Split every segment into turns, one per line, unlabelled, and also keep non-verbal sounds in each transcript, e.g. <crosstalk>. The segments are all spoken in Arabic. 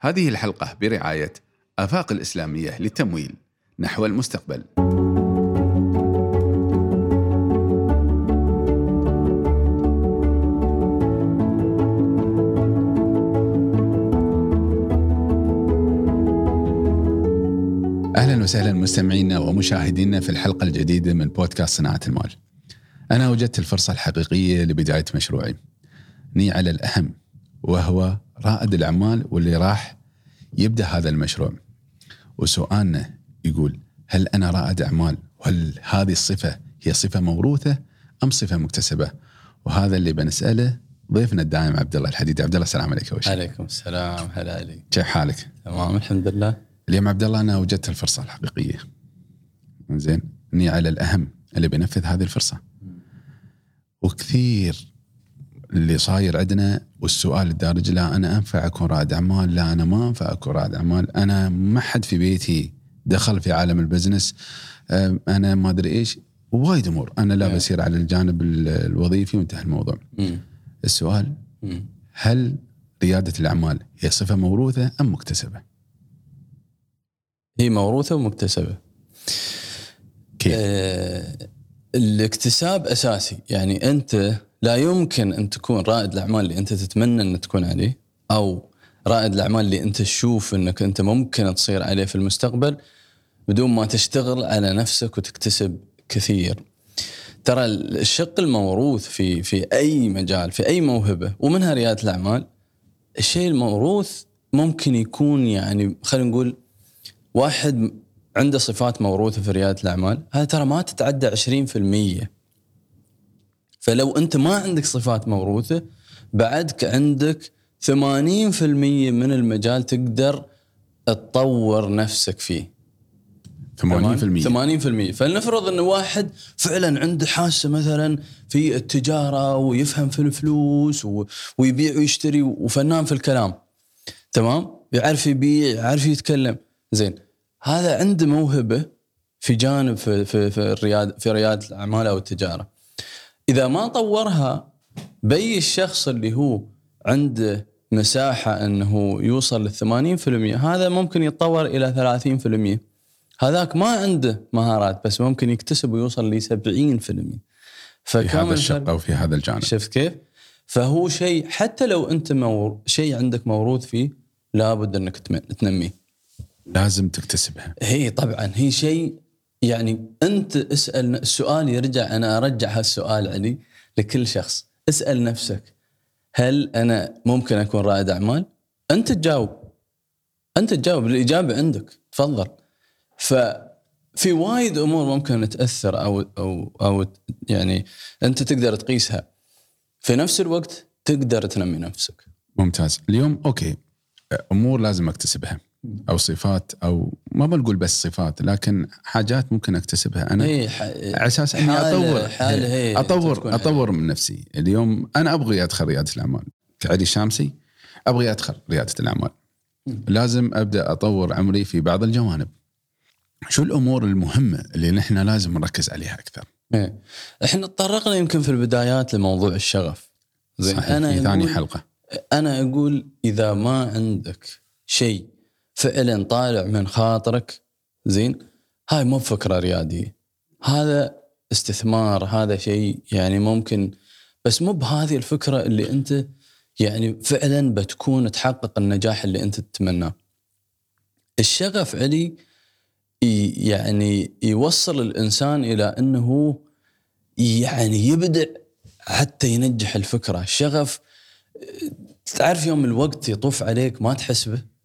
هذه الحلقة برعاية آفاق الإسلامية للتمويل نحو المستقبل. أهلا وسهلا مستمعينا ومشاهدينا في الحلقة الجديدة من بودكاست صناعة المال. أنا وجدت الفرصة الحقيقية لبداية مشروعي. ني على الأهم وهو رائد الأعمال واللي راح يبدأ هذا المشروع. وسؤالنا يقول هل أنا رائد أعمال؟ وهل هذه الصفة هي صفة موروثة أم صفة مكتسبة؟ وهذا اللي بنسأله ضيفنا الدائم عبد الله الحديدي، عبد الله السلام عليك أول شيء.
عليكم السلام هلا علي
كيف حالك؟
تمام الحمد لله
اليوم عبد الله أنا وجدت الفرصة الحقيقية. زين إني على الأهم اللي بينفذ هذه الفرصة. وكثير اللي صاير عندنا والسؤال الدارج لا أنا أنفع أكون رائد أعمال، لا أنا ما أنفع أكون رائد أعمال، أنا ما حد في بيتي دخل في عالم ال business أم، أنا ما أدري إيش وايد أمور أنا لا. بصير على الجانب ال- الوظيفي وانتهى الموضوع.
مم.
السؤال
مم.
هل ريادة الأعمال هي صفة موروثة أم مكتسبة؟
هي موروثة ومكتسبه
كيف؟
آه الاكتساب أساسي يعني أنت لا يمكن أن تكون رائد الأعمال اللي أنت تتمنى أن تكون عليه أو رائد الأعمال اللي أنت تشوف أنك أنت ممكن تصير عليه في المستقبل بدون ما تشتغل على نفسك وتكتسب كثير. ترى الشق الموروث في في أي مجال في أي موهبة ومنها ريادة الأعمال الشيء الموروث ممكن يكون يعني خلينا نقول واحد عنده صفات موروثة في ريادة الأعمال هذا ترى ما تتعدى 20% فلو أنت ما عندك صفات موروثة بعدك عندك 80% من المجال تقدر تطور نفسك فيه.
80%
80% فلنفرض إن واحد فعلا عنده حاسة مثلا في التجارة ويفهم في الفلوس ويبيع ويشتري وفنان في الكلام. تمام؟ يعرف يبيع يعرف يتكلم. زين. هذا عنده موهبة في جانب في في في الرياده في رياده الأعمال أو التجارة. إذا ما طورها بي الشخص اللي هو عنده مساحة أنه يوصل لل 80% هذا ممكن يتطور إلى 30% هذاك ما عنده مهارات بس ممكن يكتسب ويوصل ل 70%
في هذا؟ الشق أو في هذا الجانب.
شفت كيف؟ فهو شيء حتى لو أنت مور... شيء عندك موروث فيه لابد أنك تنميه.
لازم تكتسبها.
هي طبعا هي شيء يعني أنت اسأل السؤال يرجع أنا أرجع هالسؤال علي لكل شخص، اسأل نفسك هل أنا ممكن أكون رائد أعمال؟ أنت تجاوب. أنت تجاوب الإجابة عندك، تفضل. ففي وايد أمور ممكن تأثر أو أو أو يعني أنت تقدر تقيسها. في نفس الوقت تقدر تنمي نفسك.
ممتاز اليوم أوكي أمور لازم أكتسبها أو صفات أو ما بنقول بس صفات لكن حاجات ممكن أكتسبها.
أنا ح...
على أساس
إني
اطور
حالة هي أنت
اطور
تكون
أطور من نفسي. اليوم أنا أبغي أدخل ريادة الأعمال. كعلي شامسي أبغي أدخل ريادة الأعمال. لازم أبدأ أطور عمري في بعض الجوانب. شو الأمور المهمة اللي نحن لازم نركز عليها أكثر؟
إيه. إحنا تطرقنا يمكن في البدايات لموضوع الشغف. زين أنا
في ثاني حلقة.
أنا أقول إذا ما عندك شيء فعلا طالع من خاطرك. زين؟ هاي مو فكرة ريادية. هذا استثمار هذا شيء يعني ممكن بس مو بهذه الفكرة اللي أنت يعني فعلا بتكون تحقق النجاح اللي أنت تتمناه. الشغف علي يعني يوصل الإنسان إلى أنه يعني يبدع حتى ينجح الفكرة. الشغف تعرف يوم الوقت يطوف عليك ما تحسبه
مهم.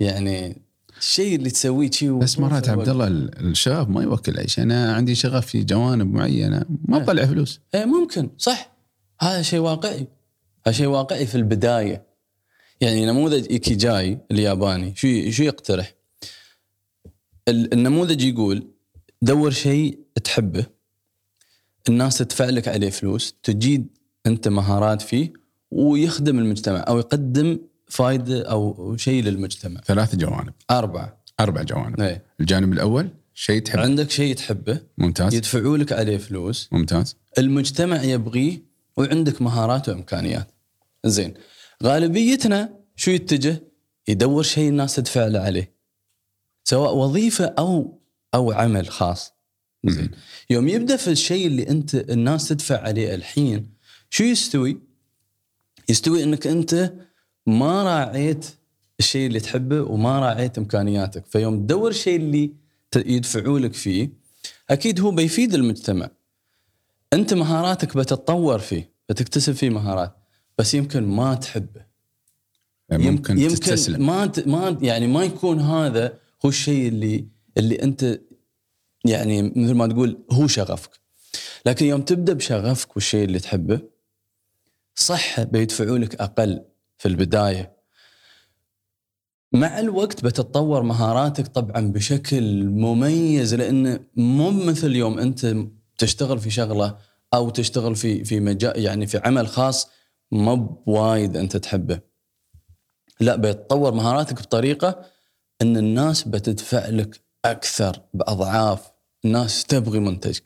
يعني الشيء اللي تسويه شيء
بس مرات عبد الله ال- الشغف ما يوكل اي شيء أنا عندي شغف في جوانب معينة ما
إيه.
بطلع فلوس.
إيه ممكن صح. هذا شيء واقعي. هذا شيء واقعي في البداية. يعني نموذج ايكيجاي الياباني شو شو يقترح؟ ال- النموذج يقول دور شيء تحبه الناس تدفع لك عليه فلوس تجيد أنت مهارات فيه ويخدم المجتمع أو يقدم فائده أو شيء للمجتمع.
ثلاث جوانب.
أربعة.
أربع جوانب.
إيه.
الجانب الأول شيء تحب
عندك شيء تحبه.
ممتاز.
يدفعوا لك عليه فلوس.
ممتاز.
المجتمع يبغيه وعندك مهارات وإمكانيات. زين. غالبيتنا شو يتجه؟ يدور شيء الناس تدفع له عليه. سواء وظيفة أو أو عمل خاص. زين. يوم يبدأ في الشيء اللي أنت الناس تدفع عليه الحين شو يستوي؟ يستوي إنك أنت ما راعيت الشيء اللي تحبه وما راعيت إمكانياتك. فيوم تدور الشيء اللي يدفعوا لك فيه أكيد هو بيفيد المجتمع. أنت مهاراتك بتتطور فيه بتكتسب فيه مهارات بس يمكن ما تحبه. يم-
ممكن
يمكن
تستسلم.
ما ت- ما يعني ما يكون هذا هو الشيء اللي اللي أنت يعني مثل ما تقول هو شغفك. لكن يوم تبدأ بشغفك والشيء اللي تحبه صح بيدفعوا لك أقل. في البداية. مع الوقت بتتطور مهاراتك طبعا بشكل مميز لأن مو مثل يوم أنت تشتغل في شغلة أو تشتغل في في مجال يعني في عمل خاص ما بوايد أنت تحبه. لا بيتطور مهاراتك بطريقة إن الناس بتدفع لك أكثر بأضعاف. الناس تبغي منتجك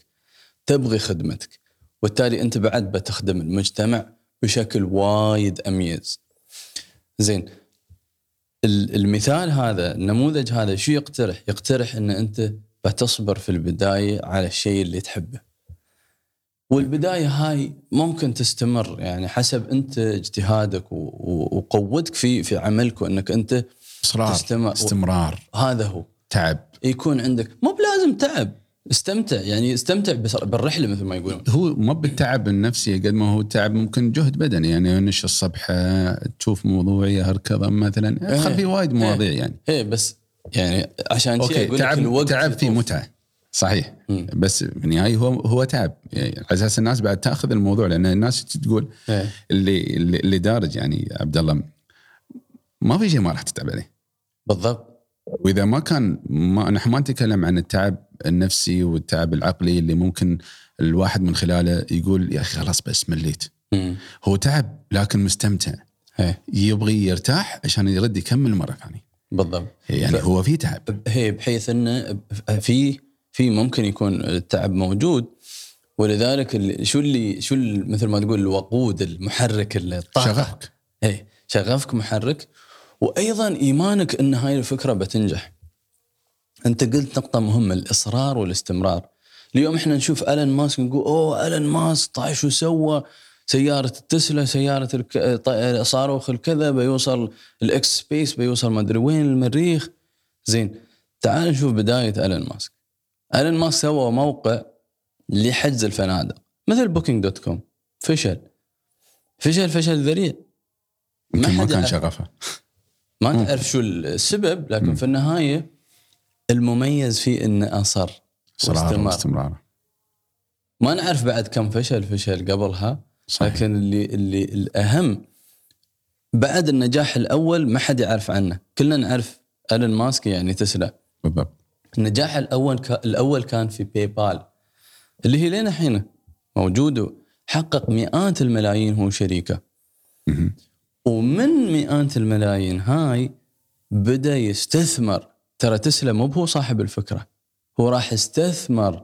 تبغي خدمتك وبالتالي أنت بعد بتخدم المجتمع بشكل وايد أميز. زين. ال- المثال هذا النموذج هذا شو يقترح؟ يقترح إن أنت بتصبر في البداية على الشيء اللي تحبه. والبداية هاي ممكن تستمر يعني حسب أنت اجتهادك وقوتك في في عملك وإنك
أنت
إصرار
استمرار
هذا هو.
تعب.
يكون عندك مو بلازم تعب. استمتع يعني استمتع بالرحلة مثل ما يقولون
هو ما بالتعب النفسي قد ما هو تعب ممكن جهد بدني يعني نش الصبح تشوف موضوعيه هركضه مثلا
إيه.
ادخل في وايد مواضيع يعني
إيه بس يعني عشان
أوكي
أقول لك
تعب
الوقت
تعب في. متعة صحيح
مم.
بس في النهايه هو هو تعب يعني على أساس الناس بعد تأخذ الموضوع لأن الناس تقول
إيه.
اللي, اللي دارج يعني عبد الله ما في شيء ما راح تتعب عليه
بالضبط
وإذا ما كان ما نحن ما نتكلم عن التعب النفسي والتعب العقلي اللي ممكن الواحد من خلاله يقول يا أخي خلاص بس مليت.
مم.
هو تعب لكن مستمتع.
إيه.
يبغي يرتاح عشان يرد يكمل مرة ثانية.
بالضبط.
يعني هو في تعب.
هي بحيث إنه في في ممكن يكون التعب موجود. ولذلك شو اللي شو اللي مثل ما تقول الوقود المحرك الطاقه
شغفك.
اي شغفك محرك. وأيضا إيمانك إن هاي الفكرة بتنجح. أنت قلت نقطة مهمة الإصرار والاستمرار. اليوم إحنا نشوف الن ماسك نقول أوه الن ماسك طايش شو سوى سيارة التسلا سيارة الك... صاروخ الكذا بيوصل ال X Space بيوصل ما أدري وين المريخ زين تعال نشوف بداية الن ماسك. الن ماسك سوى موقع لحجز الفنادق مثل Booking.com فشل فشل فشل ذريع
ما
حد
كان. شغفه
ما. تعرف شو السبب لكن. في النهاية المميز فيه انه
أصر
واستمر.
واستمرار.
ما نعرف بعد كم فشل فشل قبلها
صحيح.
لكن اللي اللي الأهم بعد النجاح الأول ما حد يعرف عنه. كلنا نعرف الون ماسك يعني تسلا.
بالضبط.
النجاح الأول ك... الأول كان في باي بال اللي هي لين الحين موجود حقق مئات الملايين هو شريكه. ومن مئات الملايين هاي بدأ يستثمر ترى تسلا مو هو صاحب الفكرة. هو راح يستثمر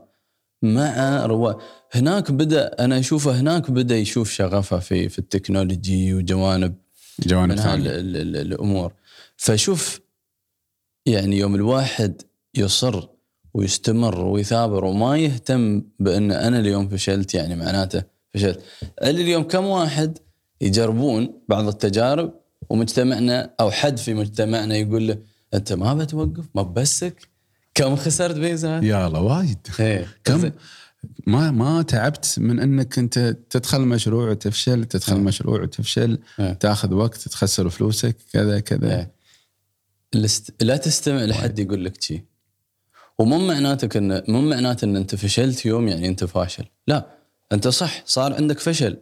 مع روا هناك بدأ أنا أشوفه هناك بدأ يشوف شغفه في في التكنولوجي وجوانب
جوانب
من الأمور. فشوف يعني يوم الواحد يصر ويستمر ويثابر وما يهتم بأن أنا اليوم فشلت يعني معناته فشلت. اللي اليوم كم واحد يجربون بعض التجارب ومجتمعنا أو حد في مجتمعنا يقول له أنت ما بتوقف ما بسك كم خسرت فيزا
يا الله وايد.
إيه.
كم؟ ما ما تعبت من إنك أنت تدخل مشروع وتفشل تدخل
إيه.
مشروع وتفشل
إيه.
تاخذ وقت تخسر فلوسك كذا كذا.
الاست... لا تستمع لحد يقول لك شيء ومو معناتك إن مو معناته إن أنت فشلت يوم يعني أنت فاشل. لا أنت صح صار عندك فشل.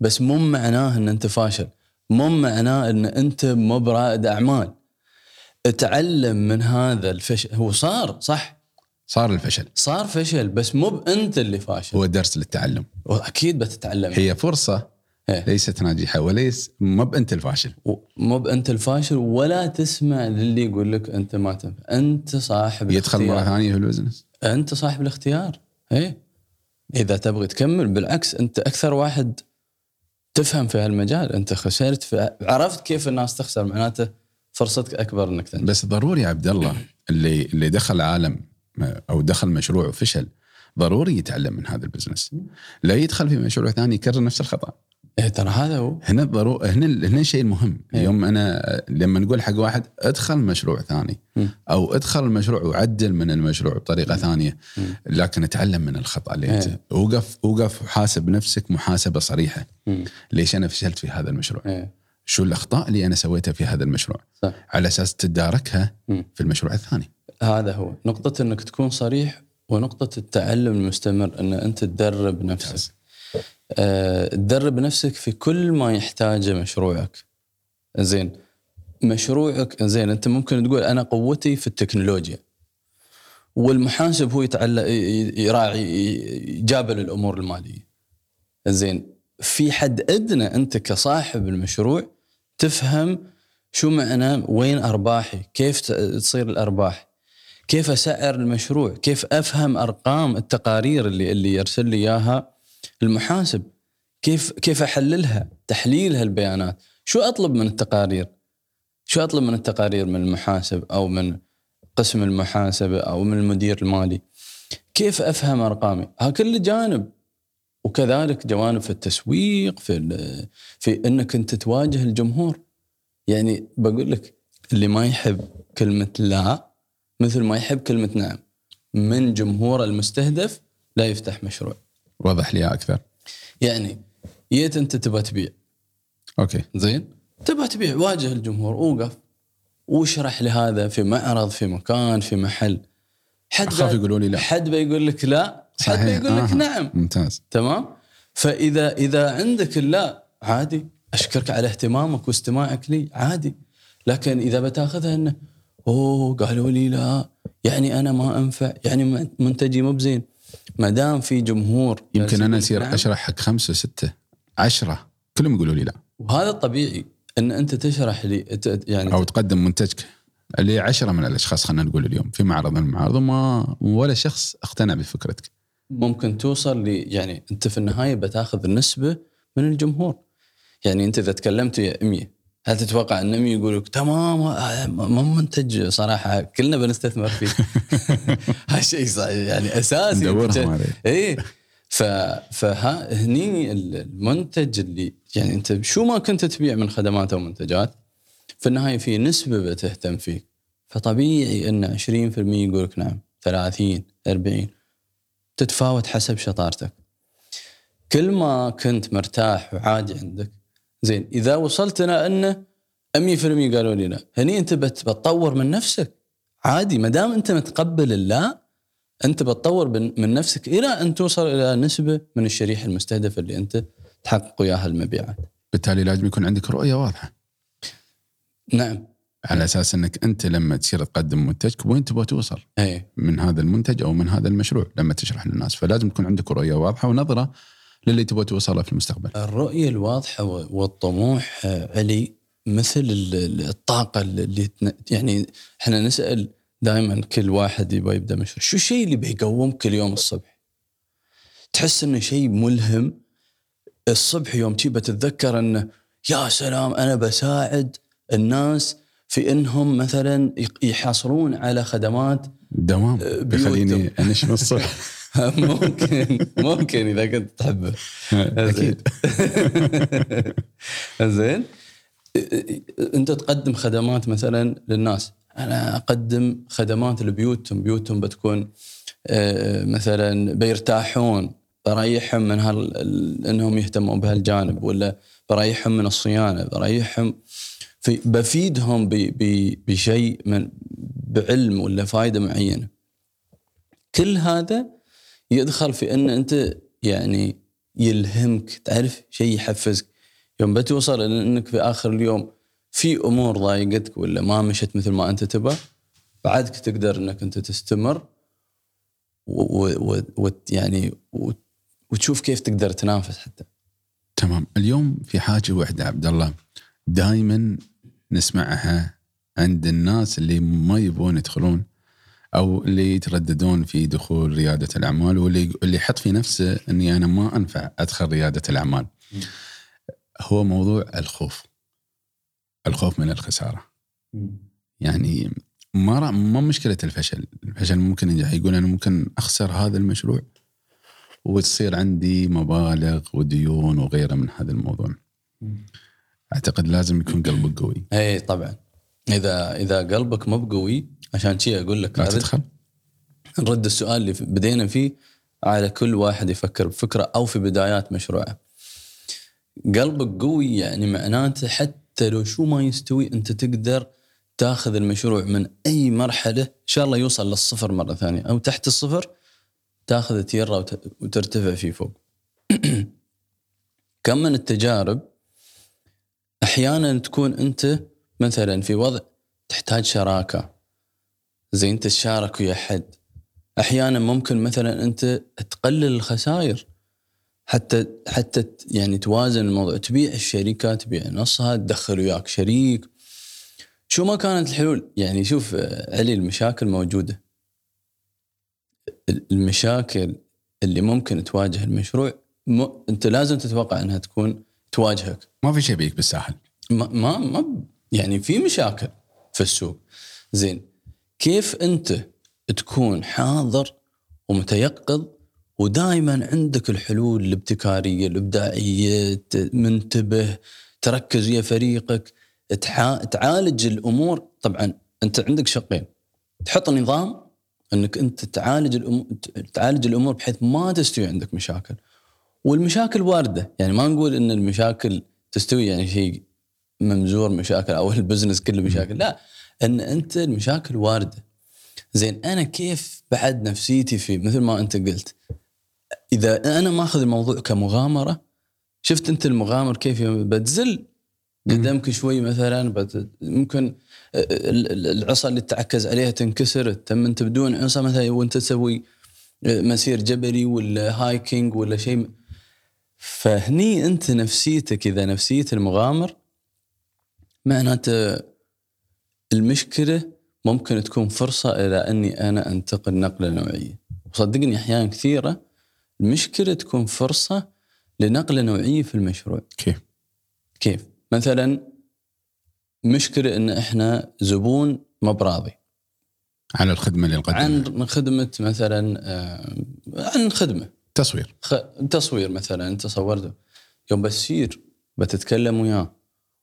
بس مو معناه إن أنت فاشل. مو معناه إن أنت مو برائد أعمال. اتعلم من هذا الفشل. هو صار صح؟
صار الفشل.
صار فشل بس مو بأنت اللي فاشل.
هو درس للتعلم.
واكيد بتتعلم.
هي فرصة
إيه.
ليست ناجحة وليس ما بأنت الفاشل.
مو بأنت الفاشل ولا تسمع للي يقول لك أنت ما تنفع أنت صاحب
يدخل
الاختيار.
مرة ثانية في البزنس؟
أنت صاحب الاختيار. إيه. إذا تبغي تكمل بالعكس أنت أكثر واحد تفهم في هالمجال. أنت خسرت في عرفت كيف الناس تخسر؟ معناته فرصتك أكبر إنك تنجح
بس ضروري عبد الله اللي اللي دخل عالم أو دخل مشروع وفشل ضروري يتعلم من هذا البزنس لا يدخل في مشروع ثاني يكرر نفس الخطأ
إيه ترى هذا هو
هنا ضروري هنا هنا الشيء المهم
إيه.
اليوم أنا لما نقول حق واحد ادخل مشروع ثاني
مم.
أو ادخل المشروع وعدل من المشروع بطريقة ثانية
مم.
لكن اتعلم من الخطأ اللي
إيه.
أنت وقف وقف وحاسب نفسك محاسبة صريحة
مم.
ليش أنا فشلت في هذا المشروع؟
إيه
شو الأخطاء اللي أنا سويتها في هذا المشروع؟
صح.
على أساس تداركها
مم.
في المشروع الثاني.
هذا هو. نقطة إنك تكون صريح ونقطة التعلم المستمر إن أنت تدرب نفسك. آه، تدرب نفسك في كل ما يحتاجه مشروعك. زين مشروعك زين أنت ممكن تقول أنا قوتي في التكنولوجيا. والمحاسب هو يتعلق يراعي يجابل الأمور المالية. زين في حد أدنى أنت كصاحب المشروع تفهم شو معنى وين أرباحي كيف تصير الأرباح كيف أسعر المشروع كيف أفهم أرقام التقارير اللي اللي يرسل لي إياها المحاسب كيف كيف أحللها تحليل هالبيانات. شو أطلب من التقارير؟ شو أطلب من التقارير من المحاسب أو من قسم المحاسبة أو من المدير المالي؟ كيف أفهم أرقامي؟ ها كل جانب. وكذلك جوانب في التسويق في في إنك أنت تواجه الجمهور. يعني بقول لك اللي ما يحب كلمة لا مثل ما يحب كلمة نعم من جمهور المستهدف لا يفتح مشروع.
وضح لي أكثر.
يعني جيت أنت تبغى تبيع.
أوكي.
زين؟ تبغى تبيع واجه الجمهور اوقف واشرح لهذا في معرض في مكان في محل. حد أخاف
يقولوا لي لا.
حد بيقول لك لا
صحيح.
بيقول لك
آه.
نعم.
ممتاز.
تمام؟ فإذا إذا عندك اللا عادي. أشكرك على اهتمامك واستماعك لي عادي. لكن إذا بتأخذها إنه أوه قالوا لي لا يعني أنا ما أنفع يعني منتجي مو بزين. ما دام في جمهور
يمكن
أنا يقول
أصير
نعم،
أشرح حق خمسة سته عشرة. كلهم يقولوا لي لا.
وهذا الطبيعي إن أنت تشرح لي يعني
أو تقدم منتجك اللي عشرة من الأشخاص خلينا نقول اليوم في معرض من المعارض وما ولا شخص اقتنع بفكرتك.
ممكن توصل ل يعني انت في النهاية بتاخذ نسبة من الجمهور. يعني انت إذا تكلمت يا 100 هل تتوقع أن 100 يقول لك تمام مو منتج صراحة كلنا بنستثمر فيه. <laughs> هالشيء يعني أساسي.
ندورهم عليه.
اي ف فهني المنتج اللي يعني انت شو ما كنت تبيع من خدمات أو منتجات في النهاية في نسبة بتهتم فيك. فطبيعي أن 20% يقول لك نعم 30 40 تتفاوت حسب شطارتك. كل ما كنت مرتاح وعادي عندك زين إذا وصلتنا أنه 100% قالوا لي لا. هني أنت بت- بتطور من نفسك. عادي ما دام أنت متقبل اللا أنت بتطور من نفسك إلى أن توصل إلى نسبة من الشريحه المستهدفه اللي أنت تحقق وياها المبيعات.
بالتالي لازم يكون عندك رؤية واضحة.
نعم.
على أساس إنك أنت لما تصير تقدم منتجك وين تبغى توصل؟
اي
من هذا المنتج أو من هذا المشروع لما تشرح للناس. فلازم تكون عندك رؤية واضحة ونظرة للي تبغى توصله في المستقبل.
الرؤية الواضحة و- والطموح آه، علي مثل ال- ال- الطاقة اللي يعني إحنا نسأل دائما كل واحد يبغى يبدأ مشروع. شو الشيء اللي بيقومك كل يوم الصبح؟ تحس إنه شيء ملهم. الصبح يوم تجي بتتذكر إنه يا سلام أنا بساعد الناس في إنهم مثلا يحصلون على خدمات
دوام.
بيوتهم.
بيخليني انشم الصبح <laughs>
ممكن ممكن إذا كنت تحبه.
أكيد.
زين. <laughs> أنت تقدم خدمات مثلا للناس. أنا أقدم خدمات لبيوتهم. بيوتهم بتكون آه، مثلا بيرتاحون بريحهم من هال ال- إنهم يهتمون بهالجانب ولا بريحهم من الصيانة بريحهم في بفيدهم بشيء من بعلم ولا فائده معينة. كل هذا يدخل في إن أنت يعني يلهمك تعرف شيء يحفزك. يوم بتوصل إلى إنك في آخر اليوم في أمور ضايقتك ولا ما مشت مثل ما أنت تبى بعدك تقدر إنك أنت تستمر و, و, و يعني و وتشوف كيف تقدر تنافس حتى.
تمام. اليوم في حاجة واحدة عبد الله. دائما نسمعها عند الناس اللي ما يبغون يدخلون أو اللي يترددون في دخول ريادة الأعمال واللي اللي يحط في نفسه إني أنا ما أنفع أدخل ريادة الأعمال. هو موضوع الخوف. الخوف من الخسارة. يعني ما ما مشكلة الفشل، الفشل ممكن ينجح يقول أنا ممكن أخسر هذا المشروع وتصير عندي مبالغ وديون وغيره من هذا الموضوع. أعتقد لازم يكون قلبك قوي.
اي طبعا. إذا إذا قلبك مو بقوي عشان شي أقول لك
لا تدخل.
نرد السؤال اللي بدينا فيه على كل واحد يفكر بفكرة أو في بدايات مشروعه. قلبك قوي يعني معناته حتى لو شو ما يستوي أنت تقدر تاخذ المشروع من أي مرحلة إن شاء الله يوصل للصفر مرة ثانية. أو تحت الصفر تاخذ تيرة وت- وترتفع فيه فوق. <clears throat> كم من التجارب أحيانا تكون أنت مثلا في وضع تحتاج شراكة. زين تتشارك ويا حد. أحيانا ممكن مثلا أنت تقلل الخسائر حتى حتى يعني توازن الموضوع. تبيع الشركة تبيع نصها تدخل وياك شريك. شو ما كانت الحلول؟ يعني شوف آه، علي المشاكل موجودة. ال- المشاكل اللي ممكن تواجه المشروع م... أنت لازم تتوقع أنها تكون تواجهك.
ما في شيء بيك بالساهل
ما ما ما يعني في مشاكل في السوق. زين كيف أنت تكون حاضر ومتيقظ ودائما عندك الحلول الابتكارية الإبداعية منتبه تركز ويا فريقك تحا... تعالج الأمور؟ طبعا أنت عندك شقين. تحط نظام أنك أنت تعالج الأمور تعالج الأمور بحيث ما تستوي عندك مشاكل. والمشاكل واردة. يعني ما نقول إن المشاكل تستوي يعني شيء ممزور مشاكل أو ال <laughs> business كله مشاكل. لا إن أنت المشاكل واردة. زين أنا كيف بعد نفسيتي في مثل ما أنت قلت إذا أنا ماخذ الموضوع كمغامرة شفت أنت المغامر كيف بتزل؟ قدامك شوي مثلا بت... ممكن ال- ال- العصا اللي تعكز عليها تنكسر تم أنت بدون عصا مثلا وأنت تسوي مسير جبلي ولا hiking ولا شيء فهني انت نفسيتك اذا نفسية المغامر معناته المشكلة ممكن تكون فرصة إلى أني أنا أنتقل نقلة نوعية. وصدقني أحيانا كثيرة المشكلة تكون فرصة لنقلة نوعية في المشروع.
كيف؟
كيف؟ مثلا مشكلة إن إحنا زبون ما براضي.
على الخدمة اللي نقدمها
عن خدمة مثلا آه، عن خدمة.
تصوير.
خ... تصوير مثلا أنت صورته يوم بتصير بتتكلم وياه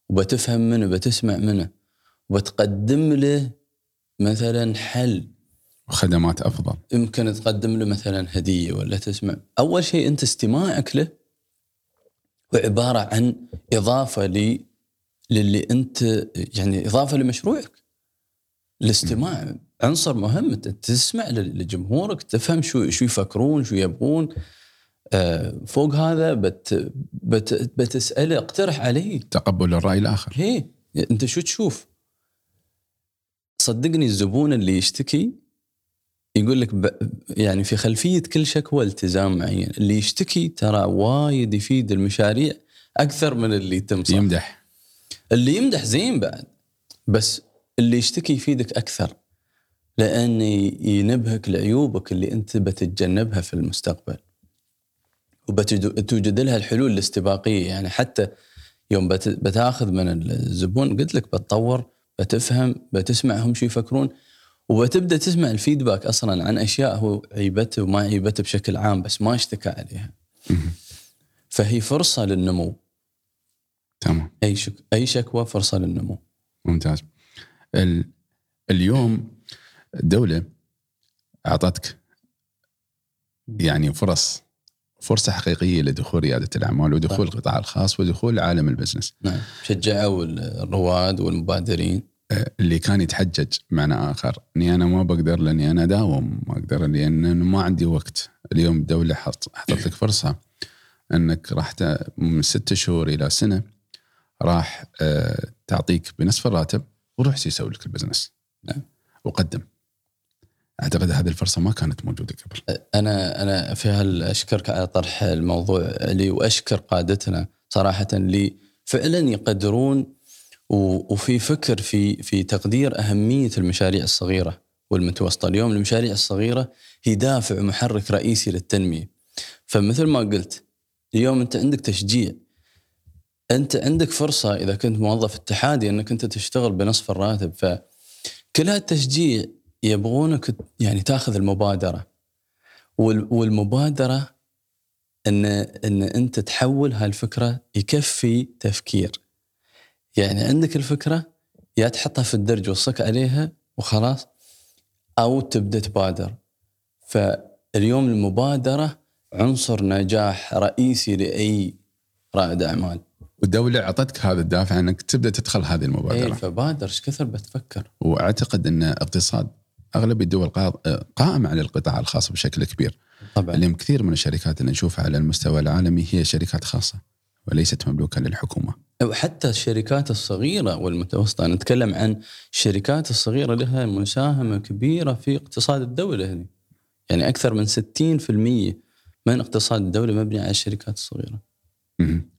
وبتفهم منه بتسمع منه وبتقدم له مثلا حل.
وخدمات أفضل.
يمكن تقدم له مثلا هدية ولا تسمع. أول شيء أنت استماعك له عباره عن إضافة ل للي أنت يعني إضافة لمشروعك الاستماع عنصر مهم تسمع لجمهورك تفهم شو شو يفكرون شو يبغون. آه، فوق هذا بت بت بتسأله اقترح عليه.
تقبل الرأي الآخر.
هي أنت شو تشوف؟ صدقني الزبون اللي يشتكي يقول لك ب... يعني في خلفية كل شكوى التزام معين، اللي يشتكي ترى وايد يفيد المشاريع أكثر من اللي تمصح
يمدح.
اللي يمدح زين بعد بس اللي يشتكي يفيدك أكثر. لأن ينبهك لعيوبك اللي أنت بتتجنبها في المستقبل. وبتوجد لها الحلول الاستباقية. يعني حتى يوم بت- بتأخذ من الزبون قلت لك بتطور بتفهم بتسمعهم شو يفكرون وبتبدأ تسمع الفيدباك أصلا عن أشياء هو عيبته وما عيبته بشكل عام بس ما اشتكى عليها. فهي فرصة للنمو.
تمام.
أي شك... أي شكوى فرصة للنمو.
ممتاز. ال... اليوم الدولة أعطتك يعني فرص فرصة حقيقية لدخول ريادة الأعمال ودخول القطاع الخاص ودخول عالم البزنس.
نعم. شجعوا الرواد والمبادرين.
اللي كان يتحجج معنى آخر. إني أنا ما بقدر لأني أنا داوم. ما أقدر لأن ما عندي وقت. اليوم الدولة حط حطت لك فرصة إنك راح من ست شهور إلى سنة راح آه، تعطيك بنصف الراتب وروح سيسوي لك البزنس.
نعم.
وقدم. أعتقد هذه الفرصة ما كانت موجودة قبل.
أنا أنا في اشكرك على طرح الموضوع لي وأشكر قادتنا صراحة اللي فعلا يقدرون وفي فكر في في تقدير أهمية المشاريع الصغيرة والمتوسطة، اليوم المشاريع الصغيرة هي دافع ومحرك رئيسي للتنمية. فمثل ما قلت اليوم أنت عندك تشجيع. أنت عندك فرصة إذا كنت موظف اتحادي أنك أنت تشتغل بنصف الراتب. فكل هالتشجيع يبغونك يعني تاخذ المبادرة. والمبادرة ان إن أنت تحول هالفكرة يكفي تفكير. يعني عندك الفكرة يا تحطها في الدرج وصك عليها وخلاص أو تبدأ تبادر. فاليوم المبادرة عنصر نجاح رئيسي لأي رائد أعمال.
والدولة أعطتك هذا الدافع أنك تبدأ تدخل هذه المبادرة.
اي فبادر إيش كثر بتفكر؟
وأعتقد أن اقتصاد أغلب الدول قائمة على القطاع الخاص بشكل كبير.
طبعا.
اليوم كثير من الشركات اللي نشوفها على المستوى العالمي هي شركات خاصة وليست مملوكة للحكومة.
وحتى الشركات الصغيرة والمتوسطة. نتكلم عن الشركات الصغيرة لها مساهمة كبيرة في اقتصاد الدولة هذه. يعني أكثر من 60% من اقتصاد الدولة مبني على الشركات الصغيرة.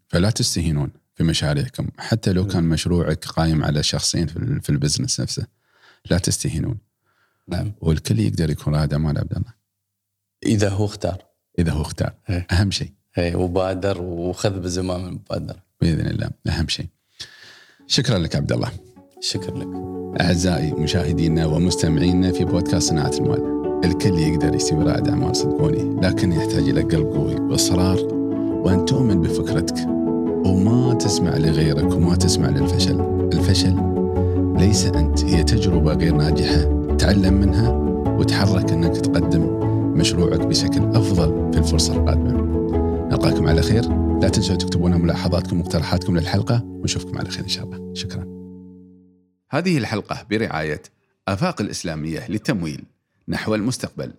فلا تستهينون في مشاريعكم. حتى لو كان مشروعك قايم على شخصين في البزنس نفسه لا تستهينون.
نعم.
والكل يقدر يكون رائد اعمال عبد الله.
إذا هو اختار.
إذا هو اختار. هي. أهم شيء.
اي وبادر وخذ بزمام المبادرة.
بإذن الله. أهم شيء. شكرا لك عبد الله.
شكرا لك.
أعزائي مشاهدينا ومستمعينا في بودكاست صناعة المال الكل يقدر يستوي رائد أعمال صدقوني لكن يحتاج إلى قلب قوي وإصرار وأن تؤمن بفكرتك وما تسمع لغيرك وما تسمع للفشل. الفشل ليس أنت هي تجربة غير ناجحة. تعلم منها وتحرك إنك تقدم مشروعك بشكل أفضل في الفرصة القادمة. نلقاكم على خير، لا تنسوا تكتبون ملاحظاتكم ومقترحاتكم للحلقة ونشوفكم على خير إن شاء الله، شكرا. هذه الحلقة برعاية آفاق الإسلامية للتمويل نحو المستقبل.